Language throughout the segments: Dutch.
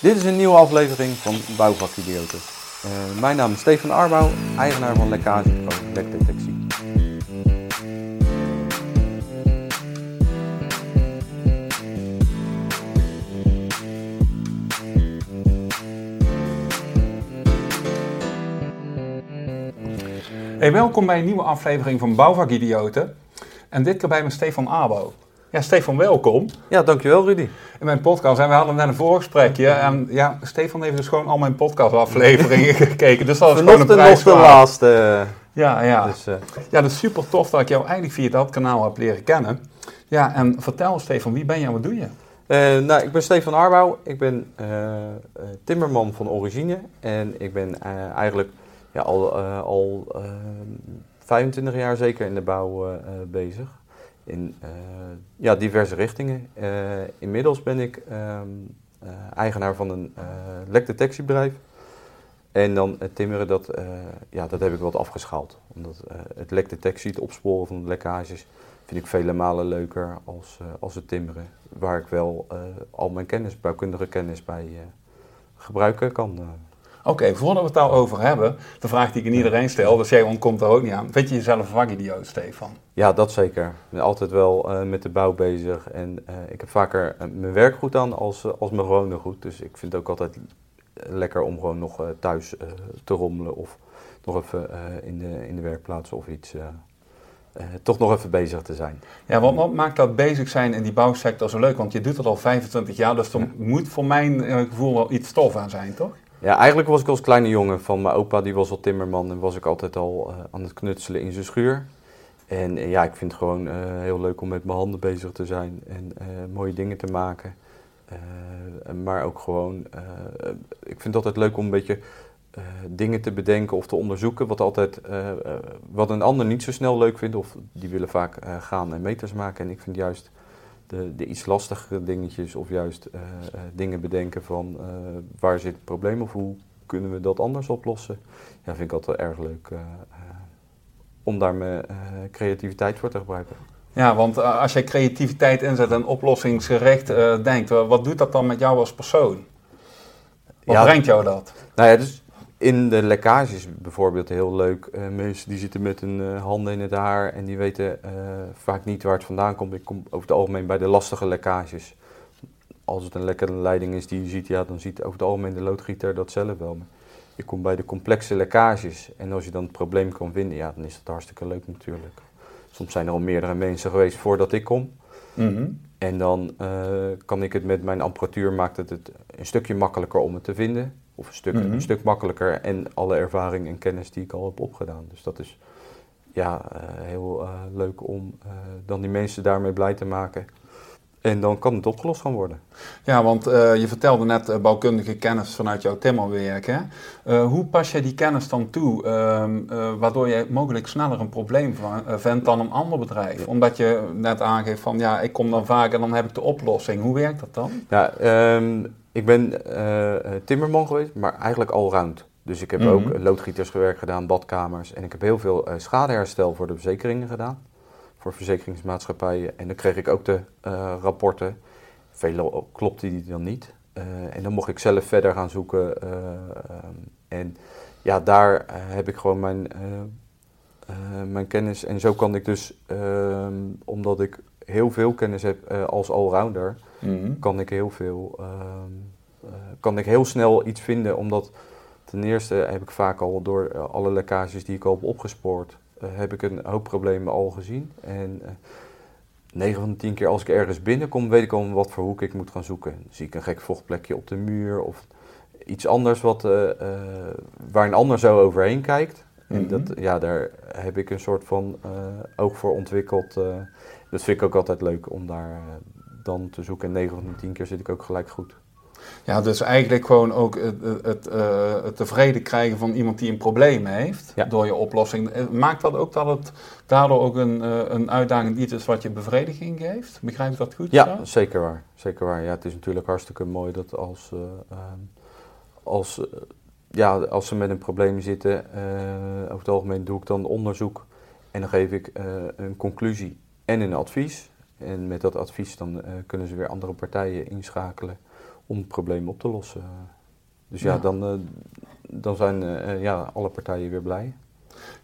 Dit is een nieuwe aflevering van Bouwvakidioten. Uh, mijn naam is Stefan Arbouw, eigenaar van Lekkage Pro Lekdetectie. Hey, welkom bij een nieuwe aflevering van Bouwvakidioten. En dit keer bij me Stefan Arbo. Ja, Stefan, welkom. Ja, dankjewel Rudy. In mijn podcast. En we hadden net een voorgesprekje. En ja, Stefan heeft dus gewoon al mijn podcastafleveringen gekeken. Dus dat is gewoon een prijs nog de laatste. Ja, ja. Dus, uh... ja, dat is super tof dat ik jou eigenlijk via dat kanaal heb leren kennen. Ja, en vertel Stefan, wie ben je en wat doe je? Uh, nou, ik ben Stefan Arbouw. Ik ben uh, timmerman van origine. En ik ben eigenlijk ja, al, al 25 jaar zeker in de bouw bezig in uh, ja, diverse richtingen. Uh, inmiddels ben ik um, uh, eigenaar van een lekdetectiebedrijf. En dan het timmeren, dat, ja, dat heb ik wat afgeschaald. Omdat het lekdetectie, het opsporen van de lekkages, vind ik vele malen leuker als, als het timmeren. Waar ik wel al mijn kennis, bouwkundige kennis bij gebruiken kan. Oké, voordat we het daarover hebben, de vraag die ik aan iedereen stel, dus jij ontkomt er ook niet aan. Vind je jezelf een vakidioot, Stefan? Ja, dat zeker. Ik ben altijd wel uh, met de bouw bezig en uh, ik heb vaker uh, mijn werk goed aan als, als mijn gewone goed. Dus ik vind het ook altijd lekker om gewoon nog thuis te rommelen of nog even in, de, in de werkplaats of iets toch nog even bezig te zijn. Ja, wat, wat, maakt dat bezig zijn in die bouwsector zo leuk? Want je doet het al 25 jaar, dus er ja. moet voor mijn gevoel wel iets stof aan zijn, toch? Ja, eigenlijk was ik als kleine jongen van mijn opa, die was al timmerman en was ik altijd al uh, aan het knutselen in zijn schuur. En uh, ja, ik vind het gewoon uh, heel leuk om met mijn handen bezig te zijn en mooie dingen te maken. maar ook gewoon, ik vind het altijd leuk om een beetje dingen te bedenken of te onderzoeken wat, altijd, wat een ander niet zo snel leuk vindt. Of die willen vaak gaan en meters maken. En ik vind juist de, de iets lastigere dingetjes of juist uh, uh, dingen bedenken van uh, waar zit het probleem of hoe kunnen we dat anders oplossen. Ja, vind ik altijd erg leuk om daar mijn creativiteit voor te gebruiken. Ja, want als jij creativiteit inzet en oplossingsgericht denkt, wat doet dat dan met jou als persoon? Wat ja, brengt jou dat? Nou ja, dus in de lekkages bijvoorbeeld heel leuk. Uh, mensen die zitten met hun uh, handen in het haar en die weten uh, vaak niet waar het vandaan komt. Ik kom over het algemeen bij de lastige lekkages. Als het een lekkere leiding is die je ziet, ja, dan ziet over het algemeen de loodgieter dat zelf wel. Maar je komt bij de complexe lekkages en als je dan het probleem kan vinden, ja, dan is dat hartstikke leuk natuurlijk. Soms zijn er al meerdere mensen geweest voordat ik kom. Mm -hmm. En dan kan ik het met mijn apparatuur, maakt het, het een stukje makkelijker om het te vinden. Of een stuk, mm -hmm. een stuk makkelijker en alle ervaring en kennis die ik al heb opgedaan. Dus dat is ja, uh, heel uh, leuk om uh, dan die mensen daarmee blij te maken. En dan kan het opgelost gaan worden. Ja, want je vertelde net bouwkundige kennis vanuit jouw timmerwerk. Hè? hoe pas je die kennis dan toe, ehm, waardoor je mogelijk sneller een probleem vindt dan een ander bedrijf? Omdat je net aangeeft van ja, ik kom dan vaak en dan heb ik de oplossing. Hoe werkt dat dan? Ja, um, ik ben uh, timmerman geweest, maar eigenlijk allround. Dus ik heb mm -hmm. ook loodgietersgewerk gedaan, badkamers. En ik heb heel veel schadeherstel voor de verzekeringen gedaan. Voor verzekeringsmaatschappijen. En dan kreeg ik ook de rapporten. Veel klopte die dan niet. en dan mocht ik zelf verder gaan zoeken. en ja, daar heb ik gewoon mijn, mijn kennis. En zo kan ik dus, ehm, omdat ik heel veel kennis heb als allrounder mm. kan ik heel veel, uh, uh, kan ik heel snel iets vinden. Omdat ten eerste heb ik vaak al door uh, alle lekkages die ik al heb opgespoord, eh, heb ik een hoop problemen al gezien. En 9 van de 10 keer als ik ergens binnenkom, weet ik al wat voor hoek ik moet gaan zoeken. Dan zie ik een gek vochtplekje op de muur of iets anders wat, waar een ander zo overheen kijkt. En mm -hmm. dat, ja, daar heb ik een soort van oog voor ontwikkeld. dat vind ik ook altijd leuk om daar dan te zoeken. En 9 van de 10 keer zit ik ook gelijk goed. Ja, dus eigenlijk gewoon ook het, het, uh, het, tevreden krijgen van iemand die een probleem heeft ja. door je oplossing. Eh, maakt dat ook dat het daardoor ook een, uh, een uitdaging iets is wat je bevrediging geeft? Begrijp ik dat goed? Ja, zo? zeker waar. Zeker waar. Ja, het is natuurlijk hartstikke mooi dat als, uh, als, ja, als ze met een probleem zitten, over het algemeen doe ik dan onderzoek en dan geef ik een conclusie en een advies. En met dat advies dan uh, kunnen ze weer andere partijen inschakelen om het probleem op te lossen. Dus ja, Ja. dan, dan zijn ja, alle partijen weer blij.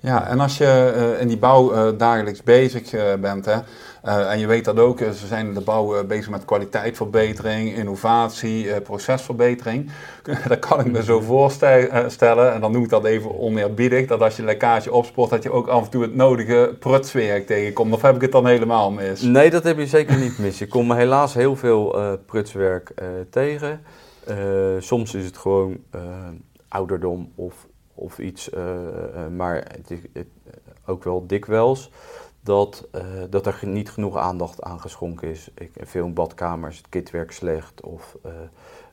Ja, en als je eh, in die bouw eh, dagelijks bezig eh, bent, hè, en je weet dat ook, ze zijn in de bouw bezig met kwaliteitsverbetering, innovatie, procesverbetering. dat kan ik me zo voorstellen, en dan noem ik dat even oneerbiedig, dat als je lekkage opspoort, dat je ook af en toe het nodige prutswerk tegenkomt. Of heb ik het dan helemaal mis? Nee, dat heb je zeker niet mis. Je komt helaas heel veel prutswerk tegen. Soms is het gewoon ouderdom of, of iets, eh, eh, maar het is het, ook wel dikwijls dat, eh, dat er niet genoeg aandacht aan geschonken is. Ik, veel in badkamers, het kitwerk slecht of eh,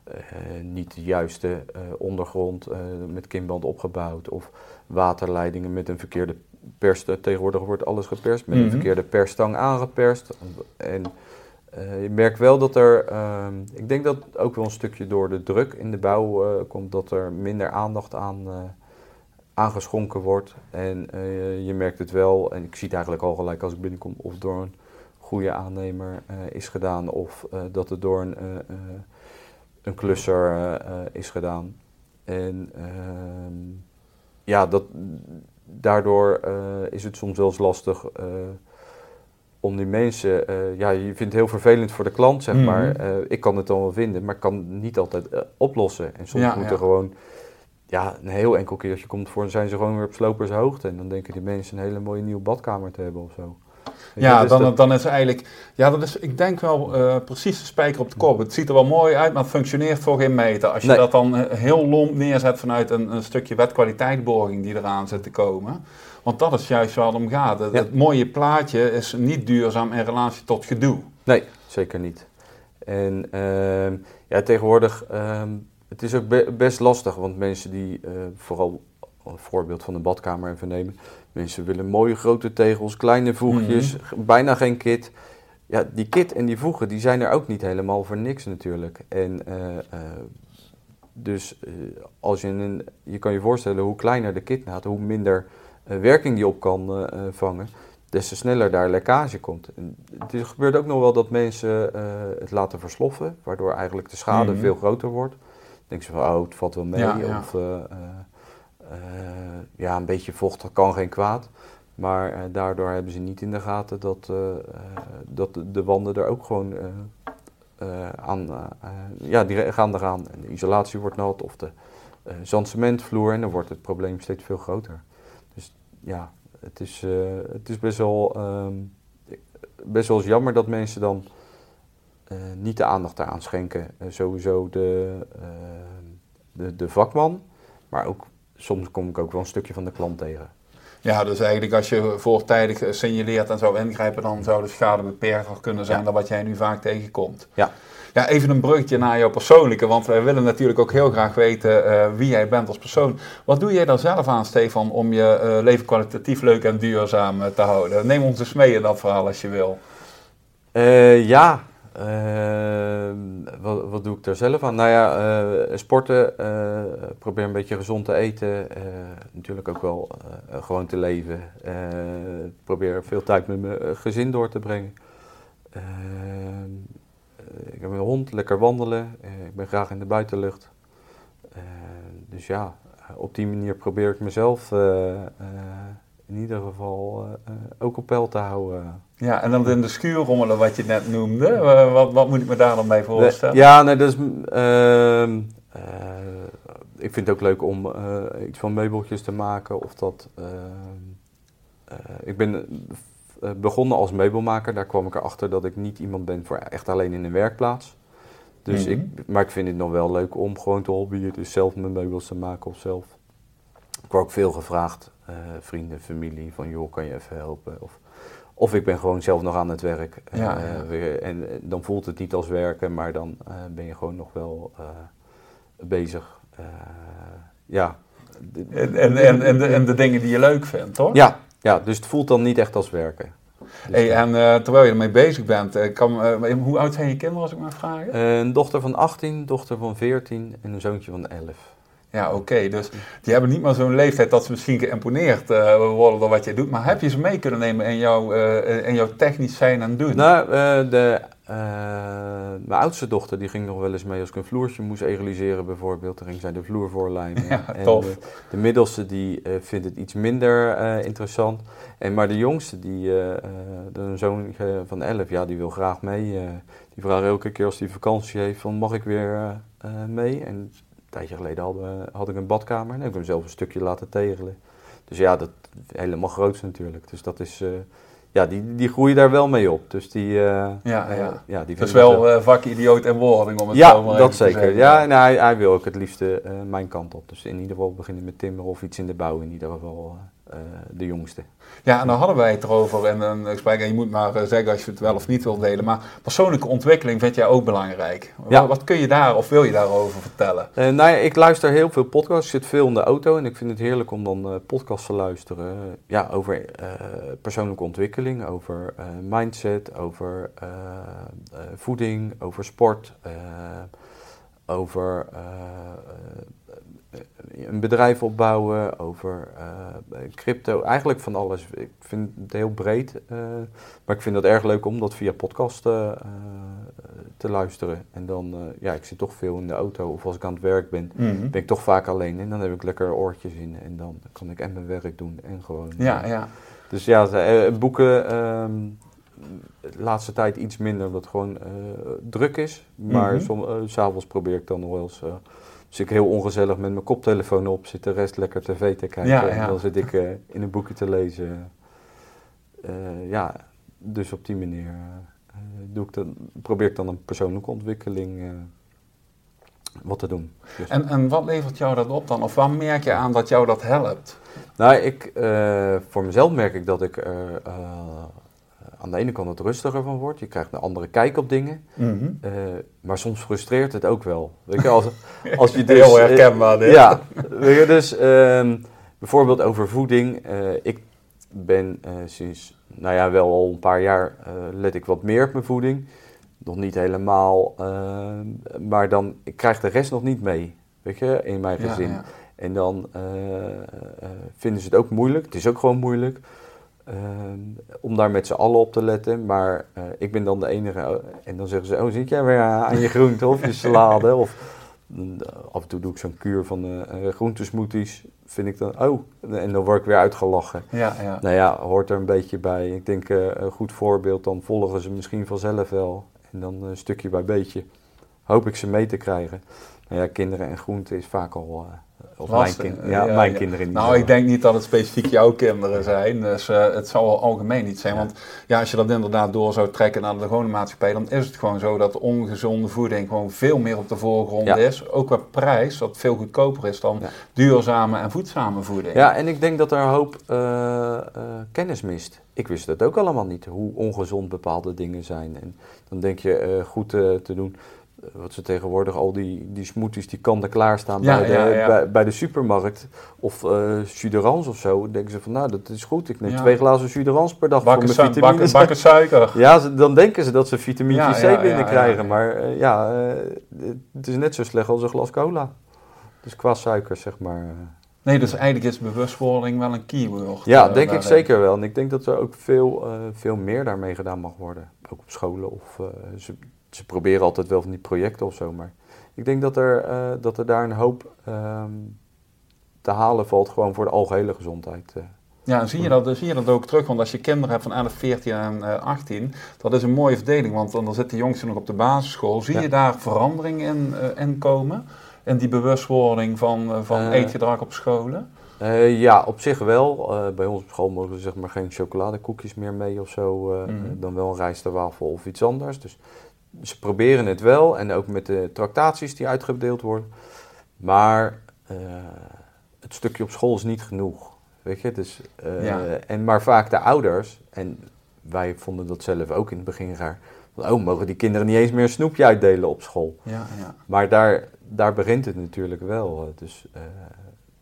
eh, niet de juiste eh, ondergrond eh, met kimband opgebouwd of waterleidingen met een verkeerde pers. Tegenwoordig wordt alles geperst, met Mhm. een verkeerde persstang aangeperst. En eh, je merkt wel dat er, ehm, ik denk dat ook wel een stukje door de druk in de bouw eh, komt, dat er minder aandacht aan eh, aangeschonken wordt. En eh, je merkt het wel, en ik zie het eigenlijk al gelijk als ik binnenkom, of door een goede aannemer eh, is gedaan, of eh, dat het door een, een klusser is gedaan. En ehm, ja, dat, daardoor is het soms wel eens lastig om die mensen, ja, je vindt het heel vervelend voor de klant, zeg Mhm. maar. Ik kan het dan wel vinden, maar ik kan het niet altijd oplossen. En soms Ja, moet ja. er gewoon, ja, een heel enkel keertje komt voor, dan zijn ze gewoon weer op slopershoogte. En dan denken die mensen een hele mooie nieuwe badkamer te hebben of zo. Je, Ja, dus dan, dat- dan is eigenlijk, ja, dat is, ik denk wel eh, precies de spijker op de kop. Het ziet er wel mooi uit, maar het functioneert voor geen meter. Als je Nee. dat dan eh, heel lomp neerzet vanuit een, een stukje wetkwaliteitborging die eraan zit te komen. Want dat is juist waar het om gaat. Het, Ja. het mooie plaatje is niet duurzaam in relatie tot gedoe. Nee, zeker niet. En ehm, ja, tegenwoordig, ehm, het is ook be- best lastig, want mensen die, eh, vooral een voorbeeld van de badkamer even nemen, mensen willen mooie grote tegels, kleine voegjes, g- bijna geen kit. Ja, die kit en die voegen, die zijn er ook niet helemaal voor niks natuurlijk. En eh, eh, dus als je een, je kan je voorstellen hoe kleiner de kit gaat, hoe minder werking die op kan vangen des te sneller daar lekkage komt. En het gebeurt ook nog wel dat mensen het laten versloffen, waardoor eigenlijk de schade Mhm. veel groter wordt. Denken ze van, oh, het valt wel mee. Ja, ja. Of eh, eh, eh, ja, een beetje vocht kan geen kwaad. Maar daardoor hebben ze niet in de gaten dat, dat de, de wanden er ook gewoon aan, ja, die gaan eraan. En de isolatie wordt nat of de zandcementvloer en dan wordt het probleem steeds veel groter. Dus ja, het is, het is best wel, ehm, best wel eens jammer dat mensen dan niet de aandacht daaraan schenken. Eh, sowieso de, eh, de, de vakman, maar ook soms kom ik ook wel een stukje van de klant tegen. Ja, dus eigenlijk als je voortijdig eh, signaleert en zou ingrijpen, dan zou de schade beperkter kunnen zijn Ja. dan wat jij nu vaak tegenkomt. Ja. Ja, even een bruggetje naar jouw persoonlijke, want wij willen natuurlijk ook heel graag weten eh, wie jij bent als persoon. Wat doe jij daar zelf aan, Stefan, om je eh, leven kwalitatief leuk en duurzaam eh, te houden? Neem ons eens mee in dat verhaal als je wil. Eh, ja, eh, wat, wat doe ik daar zelf aan? Nou ja, eh, sporten, eh, probeer een beetje gezond te eten. eh, natuurlijk ook wel gewoon te leven. Probeer veel tijd met mijn gezin door te brengen. Eh, eh, ik heb een hond, lekker wandelen. Ik ben graag in de buitenlucht. Dus ja, op die manier probeer ik mezelf in ieder geval eh, ook op peil te houden. Ja, en dan in de schuur rommelen wat je net noemde. Eh, wat, wat moet ik me daar dan bij voorstellen? Ja, nee, dat is. ehm, eh, ik vind het ook leuk om iets van meubeltjes te maken. Of dat. ehm, eh, ik ben begonnen als meubelmaker. Daar kwam ik erachter dat ik niet iemand ben voor echt alleen in een werkplaats. Dus Mhm. ik, maar ik vind het nog wel leuk om gewoon te hobbyen. Dus zelf mijn meubels te maken of zelf. Ik word ook veel gevraagd, eh, vrienden, familie, van joh, kan je even helpen? Of, of ik ben gewoon zelf nog aan het werk. Ja, Eh, ja. weer- en eh, dan voelt het niet als werken, maar dan ben je gewoon nog wel bezig. Ja. En, en, en, en, de, en de dingen die je leuk vindt, toch? ja, ja, dus het voelt dan niet echt als werken. Dus, Hey, en terwijl je ermee bezzich bent, kan, hoe oud zijn je kinderen als ik mag vragen? een dochter van 18, dochter van 14 en een zoontje van 11. Ja, oké. Dus die hebben niet maar zo'n leeftijd dat ze misschien geïmponeerd eh, worden door wat jij doet. Maar heb je ze mee kunnen nemen in jouw, eh, in jouw technisch zijn en doen? Nou, eh, de, eh, mijn oudste dochter die ging nog wel eens mee als ik een vloertje moest egaliseren bijvoorbeeld. Dan ging zij de vloer voorlijnen. Ja, en tof. De, de middelste die eh, vindt het iets minder eh, interessant. En, maar de jongste, die, eh, eh, een zoon eh, van 11, ja, die wil graag mee. eh. die vraagt elke keer als hij vakantie heeft van mag ik weer eh, eh, mee? En tijdje geleden we- had ik een badkamer en heb ik hem zelf een stukje laten tegelen. Dus ja, dat helemaal groots natuurlijk. Dus dat is, eh, ja, die, die groeien daar wel mee op. Dus die, eh, Ja, ja. ja, die Het is dat wel ook- eh vakidioot en wording om het zo ja, maar even dat te zeker. zeggen. Ja, en hij, hij wil ook het liefste mijn kant op. Dus in ieder geval beginnen met timmer of iets in de bouw. In ieder geval de jongste. Ja, en dan hadden wij het erover in een gesprek. En je moet maar eh, zeggen als je het wel of niet wilt delen. Maar persoonlijke ontwikkeling vind jij ook belangrijk. Ja. Wat, wat kun je daar of wil je daarover vertellen? Eh, nou ja, ik luister heel veel podcasts. Ik zit veel in de auto en ik vind het heerlijk om dan eh, podcasts te luisteren. eh, ja, over eh, persoonlijke ontwikkeling, over eh, mindset, over eh, eh, voeding, over sport, eh, over eh, eh, een bedrijf opbouwen, over eh, crypto. Eigenlijk van alles. Ik vind het heel breed. eh, maar ik vind het erg leuk om dat via podcast eh, eh, te luisteren. En dan, eh, ja, ik zit toch veel in de auto of als ik aan het werk ben, Mhm. ben ik toch vaak alleen. En dan heb ik lekker oortjes in en dan kan ik en mijn werk doen en gewoon... Ja, eh, ja. Dus ja, eh, boeken ehm, de laatste tijd iets minder, omdat het gewoon eh, druk is. Maar Mhm. som, eh, s'avonds probeer ik dan nog wel eens... eh, als ik heel ongezellig met mijn koptelefoon op zit, de rest lekker tv te kijken. Ja, En dan zit ik eh, in een boekje te lezen. Eh, ja, dus op die manier eh, doe ik dan, probeer ik dan een persoonlijke ontwikkeling wat te doen. Dus- En, en wat levert jou dat op dan? Of waar merk je aan dat jou dat helpt? Nou, ik, voor mezelf merk ik dat ik aan de ene kant wat rustiger van word. Je krijgt een andere kijk op dingen. Mhm. Eh, maar soms frustreert het ook wel. Weet je, als, als je dus, Heel eh, herkenbaar dit. ja, weet je, dus ehm, bijvoorbeeld over voeding. Eh, ik ben sinds, nou ja, wel al een paar jaar let ik wat meer op mijn voeding. Nog niet helemaal, eh, maar dan, ik krijg de rest nog niet mee, weet je, in mijn gezin. ja. En dan vinden ze het ook moeilijk. Het is ook gewoon moeilijk eh, om daar met z'n allen op te letten. Maar eh, ik ben dan de enige. eh, En dan zeggen ze: Oh, zit jij weer aan je groente of je salade? Of af en toe doe ik zo'n kuur van eh eh, groentesmoothies. Vind ik dan, oh, en dan word ik weer uitgelachen. Ja, ja. Nou ja, hoort er een beetje bij. Ik denk eh, een goed voorbeeld, dan volgen ze misschien vanzelf wel. En dan eh, stukje bij beetje hoop ik ze mee te krijgen. Nou ja, kinderen en groenten is vaak al, of mijn, kind, eh, ja, ja, mijn ja. kinderen niet. Nou, ik denk niet dat het specifiek jouw kinderen zijn. Dus eh, het zal wel algemeen niet zijn. Want ja, als je dat inderdaad door zou trekken naar de gewone maatschappij, dan is het gewoon zo dat ongezonde voeding gewoon veel meer op de voorgrond is. Ook qua prijs, dat veel goedkoper is dan duurzame en voedzame voeding. Ja, en ik denk dat er een hoop eh, kennis mist. Ik wist het ook allemaal niet, hoe ongezond bepaalde dingen zijn. En dan denk je goed te doen, wat ze tegenwoordig, al die, die smoothies die kan er klaarstaan Ja, bij, de, ja, ja. Bij, bij de supermarkt. Of eh jus d'orange of zo. Dan denken ze van, nou, dat is goed. Ik neem twee glazen jus d'orange per dag Bakken, voor mijn vitamines. bakken, bakken suiker. Ja, ze- dan denken ze dat ze vitamine C binnenkrijgen. Maar eh, ja, eh, het is net zo slecht als een glas cola. Dus qua suiker, zeg maar. eh. Nee, dus eigenlijk is bewustwording wel een keyword. Ja, eh, denk ik zeker wel. En ik denk dat er ook veel, eh, veel meer daarmee gedaan mag worden. Ook op scholen. Of, eh, ze, proberen altijd wel van die projecten of zo. Maar ik denk dat er, eh, dat er daar een hoop ehm, te halen valt. Gewoon voor de algehele gezondheid. eh. Ja, en zie je, dat, zie je dat ook terug? Want als je kinderen hebt van 11, 14 en eh, 18, dat is een mooie verdeling. Want dan zit de jongste nog op de basisschool. Zie Ja. je daar verandering in, eh, in komen? In die bewustwording van, eh, van Eh. eetgedrag op scholen? Eh, ja, op zich wel. Eh, bij ons op school mogen ze zeg maar geen chocoladekoekjes meer mee of zo. eh, Mhm. Dan wel een rijstewafel of iets anders. Dus ze proberen het wel. En ook met de tractaties die uitgedeeld worden. Maar eh, het stukje op school is niet genoeg. Weet je, dus, Ja. en maar vaak de ouders, en wij vonden dat zelf ook in het begin raar. Oh, mogen die kinderen niet eens meer een snoepje uitdelen op school? Ja, ja. Maar daar, daar begint het natuurlijk wel. eh, Dus eh,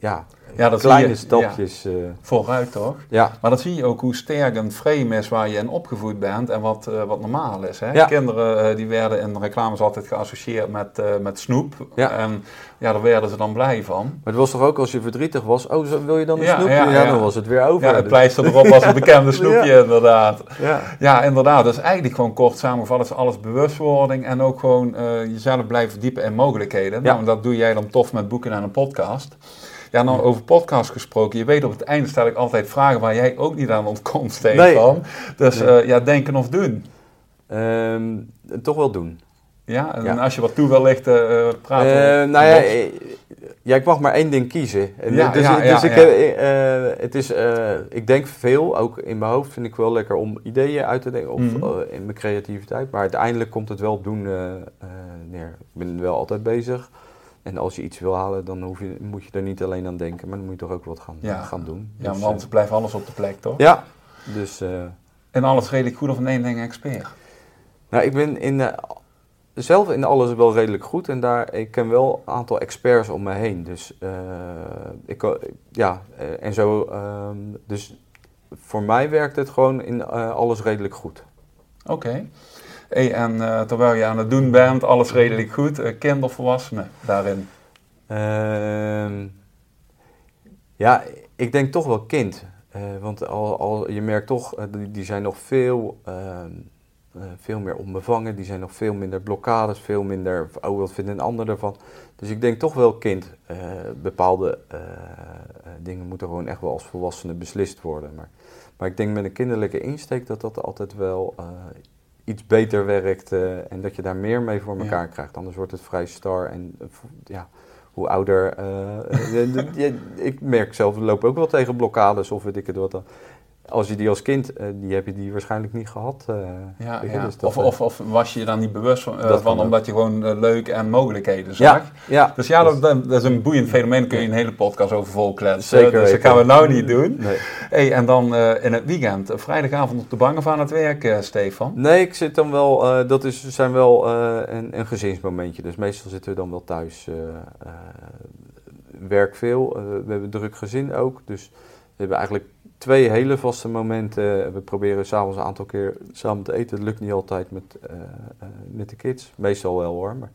ja, Ja, dat kleine je, stapjes. eh, Vooruit toch? ja. Maar dat zie je ook hoe sterk een frame is waar je in opgevoed bent en wat, eh, wat normaal is. Hè? Ja. Kinderen eh, die werden in reclames altijd geassocieerd met, met snoep. Ja. En ja, daar werden ze dan blij van. Maar het was toch ook als je verdrietig was, oh, zo- wil je dan een Ja, snoepje? ja, dan was het weer over. Ja, het Dus- pleister erop was het bekende snoepje inderdaad. ja. Ja, inderdaad. Dus eigenlijk gewoon kort samengevat is alles bewustwording en ook gewoon jezelf blijven verdiepen in mogelijkheden. Ja. Nou, dat doe jij dan tof met boeken en een podcast. Ja, nou over podcast gesproken. Je weet op het einde stel ik altijd vragen waar jij ook niet aan ontkomt, Stefan. Dus Nee. eh, ja, denken of doen. Ehm, toch wel doen. Ja, en Ja. als je wat toe wil lichten, eh praten Eh, nou ja, ja, ik mag maar één ding kiezen. Ja, dus ja, dus ik, het is, ik denk veel, ook in mijn hoofd vind ik wel lekker om ideeën uit te denken, of Mhm. in mijn creativiteit. Maar uiteindelijk komt het wel op doen neer. Ik ben wel altijd bezig. En als je iets wil halen, dan hoef je, moet je er niet alleen aan denken, maar dan moet je toch ook wat gaan, Ja. gaan doen. ja, Dus, want anders eh, blijft alles op de plek, toch? ja, dus... eh, En alles redelijk goed of in één ding expert. Nou, ik ben in, zelf in alles wel redelijk goed en daar, ik ken wel een aantal experts om me heen. Dus eh, ik, ja, en zo, ehm, dus voor mij werkt het gewoon in alles redelijk goed. Oké. En eh, terwijl je aan het doen bent, alles redelijk goed. eh kind of volwassenen daarin? Ehm, ja, ik denk toch wel kind. Eh, want al, al, je merkt toch, eh, die, die zijn nog veel, ehm, eh, veel meer onbevangen. Die zijn nog veel minder blokkades, veel minder, oh wat vindt een ander ervan. Dus ik denk toch wel kind. Bepaalde dingen moeten gewoon echt wel als volwassene beslist worden. Maar, maar ik denk met een kinderlijke insteek dat dat altijd wel iets beter werkt. eh, en dat je daar meer mee voor Ja. elkaar krijgt. Anders wordt het vrij star en eh, ja hoe ouder. eh, ik merk zelf, ik loop ook wel tegen blokkades of weet ik het wat dan. Als je die als kind, eh, die heb je die waarschijnlijk niet gehad. eh, Ja, ja. dus of, eh, of, of was je je daar niet bewust van, Dat van omdat je gewoon leuk en mogelijkheden zag? ja, ja, Dus ja, dat, dat is een boeiend fenomeen. Daar kun je een hele podcast over volkletsen. Zeker Dus dat gaan we nou niet doen. nee. Hey, en dan in het weekend, vrijdagavond op de bank of aan het werk, Stefan? nee, ik zit dan wel, eh, dat is, zijn wel een, een gezinsmomentje. Dus meestal zitten we dan wel thuis. werk veel, we hebben een druk gezin ook. Dus we hebben eigenlijk twee hele vaste momenten. We proberen s'avonds een aantal keer samen te eten. Dat lukt niet altijd met, eh, eh, met de kids. Meestal wel hoor. Maar,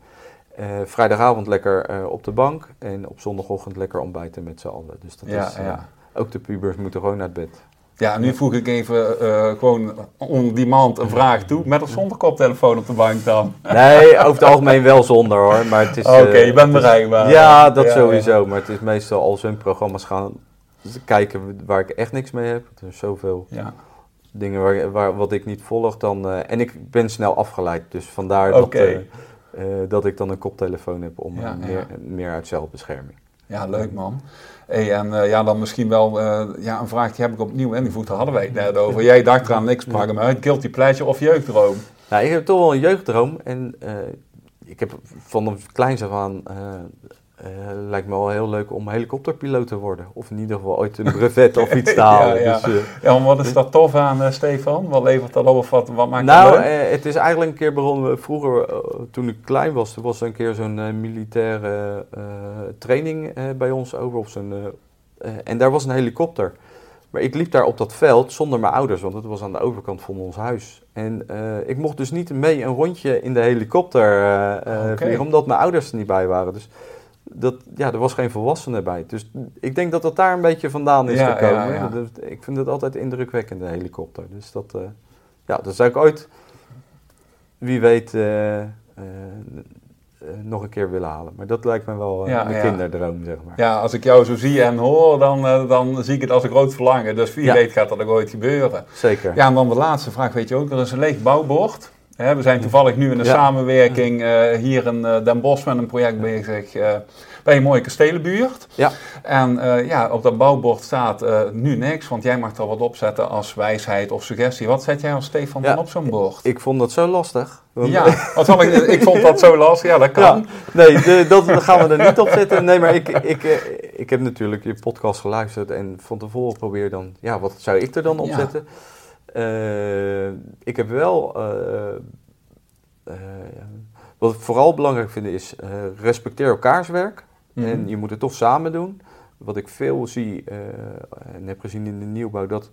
eh, vrijdagavond lekker op de bank. En op zondagochtend lekker ontbijten met z'n allen. Dus dat Ja, is, ja. ook de pubers moeten gewoon naar bed. Ja, nu voeg ik even gewoon on demand een vraag toe. Met of zonder koptelefoon op de bank dan? Nee, over het algemeen wel zonder hoor. Maar het is, Oké, je bent bereikbaar. Ja, dat Ja, sowieso. Maar het is meestal als hun programma's gaan kijken waar ik echt niks mee heb. Er is zoveel Ja. dingen waar, waar, wat ik niet volg. Dan, eh, en ik ben snel afgeleid. Dus vandaar dat, eh, eh, dat ik dan een koptelefoon heb om Ja, meer, meer uit zelfbescherming. Ja, leuk man. Hey, en ja, dan misschien wel ja, een vraag die heb ik opnieuw ingevoegd. Daar hadden wij het net over. Jij dacht eraan niks, sprak hem uit. Guilty pleasure of jeugddroom? Nou, ik heb toch wel een jeugddroom. En ik heb van een kleins af aan... eh, lijkt me wel heel leuk om helikopterpiloot te worden. Of in ieder geval ooit een brevet of iets te halen. Ja, ja. Dus, eh, Ja, maar wat is dat tof aan, eh, Stefan? Wat levert dat op of wat, wat maakt nou, dat eh, het is eigenlijk een keer begonnen. Vroeger, toen ik klein was, er was er een keer zo'n militaire training bij ons over. Op zo'n, en daar was een helikopter. Maar ik liep daar op dat veld zonder mijn ouders, want het was aan de overkant van ons huis. En ik mocht dus niet mee een rondje in de helikopter Oké. vliegen, omdat mijn ouders er niet bij waren. Dus dat, ja, er was geen volwassene bij. Dus ik denk dat dat daar een beetje vandaan is Ja, gekomen. ja, ja. Dat- ik vind het altijd indrukwekkend, de helikopter. Dus dat, eh, ja, dat zou ik ooit, wie weet, eh, eh, nog een keer willen halen. Maar dat lijkt me wel een kinderdroom, zeg maar. Ja, als ik jou zo zie en hoor, dan, dan zie ik het als een groot verlangen. Dus wie weet gaat dat ook ooit gebeuren. Zeker. Ja, en dan de laatste vraag, weet je ook, er is een leeg bouwbord. Hè, we zijn toevallig nu in de Ja. samenwerking eh, hier in eh, Den Bosch met een project bezig eh, bij een mooie kastelenbuurt. Ja. En ja, op dat bouwbord staat nu niks, want jij mag er wat opzetten als wijsheid of suggestie. Wat zet jij als Stefan Ja. dan op zo'n bord? Ik vond dat zo lastig. Want- Ja, wat zal ik, ik vond dat zo lastig. Ja, dat kan. Nee, de, dat gaan we er niet op zetten. Nee, maar ik, ik, ik heb natuurlijk je podcast geluisterd en van tevoren probeer dan, ja, wat zou ik er dan op zetten? Eh, ik heb wel, eh, eh, wat ik vooral belangrijk vind is, respecteer elkaars werk. Mhm. En je moet het toch samen doen. wat ik veel zie en heb gezien in de nieuwbouw, dat,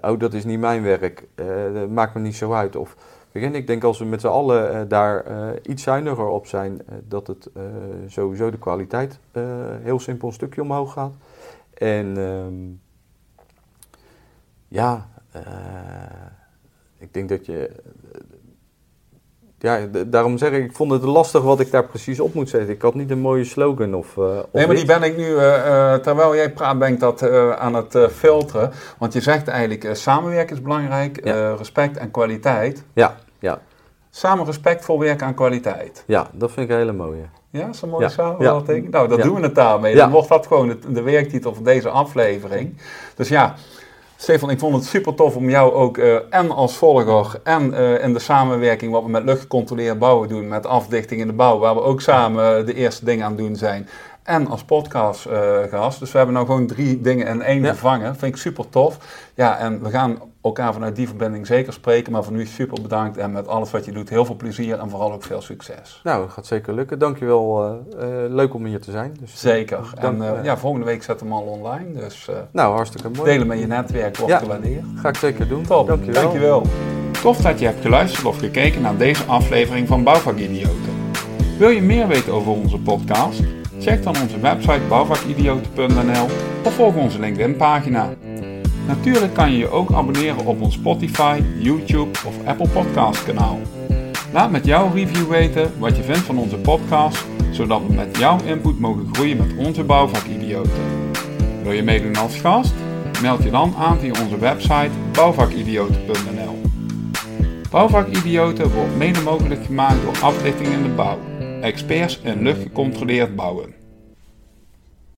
oh dat is niet mijn werk, dat maakt me niet zo uit. Of, ik denk als we met z'n allen daar iets zuiniger op zijn, dat het sowieso de kwaliteit heel simpel een stukje omhoog gaat. En ehm, ja, ik denk dat je ja, daarom zeg ik, ik vond het lastig wat ik daar precies op moet zetten. Ik had niet een mooie slogan of... Uh, nee, maar die ben ik nu, uh, terwijl jij praat, ben ik dat uh, aan het filteren. Want je zegt eigenlijk, samenwerken is belangrijk, respect en kwaliteit. Ja, ja. Samen respectvol werken aan kwaliteit. Ja, dat vind ik een hele mooie. Ja, zo mooi ja. samenvatting. Nou, dan doen we het daarmee. Dan wordt dat gewoon de, de werktitel van deze aflevering. Dus ja... Stefan, ik vond het super tof om jou ook en als volger en uh, in de samenwerking wat we met luchtgecontroleerd bouwen doen, met afdichting in de bouw, waar we ook samen de eerste dingen aan doen zijn. En als podcastgast. Uh, dus we hebben nou gewoon drie dingen in één ja. gevangen. Vind ik super tof. Ja, en we gaan elkaar vanuit die verbinding zeker spreken. Maar voor nu super bedankt. En met alles wat je doet, heel veel plezier en vooral ook veel succes. Nou, dat gaat zeker lukken. Dankjewel. Uh, uh, leuk om hier te zijn. Dus, zeker. Dank, en uh, ja, volgende week zetten we hem al online. Dus nou, hartstikke mooi. Delen met je netwerk wordt ja, gewaardeerd. Ga ik zeker doen. Top. Dankjewel. Dankjewel. Tof dat je hebt geluisterd of gekeken naar deze aflevering van Bouwvakidioten. Wil je meer weten over onze podcast? Check dan onze website bouwvakidioten.nl of volg onze LinkedIn pagina. Natuurlijk kan je je ook abonneren op ons Spotify, YouTube of Apple Podcast kanaal. Laat met jouw review weten wat je vindt van onze podcast, zodat we met jouw input mogen groeien met onze bouwvakidioten. Wil je meedoen als gast? Meld je dan aan via onze website bouwvakidioten.nl. Bouwvakidioten wordt mede mogelijk gemaakt door Aflichting in de Bouw, experts in luchtgecontroleerd bouwen.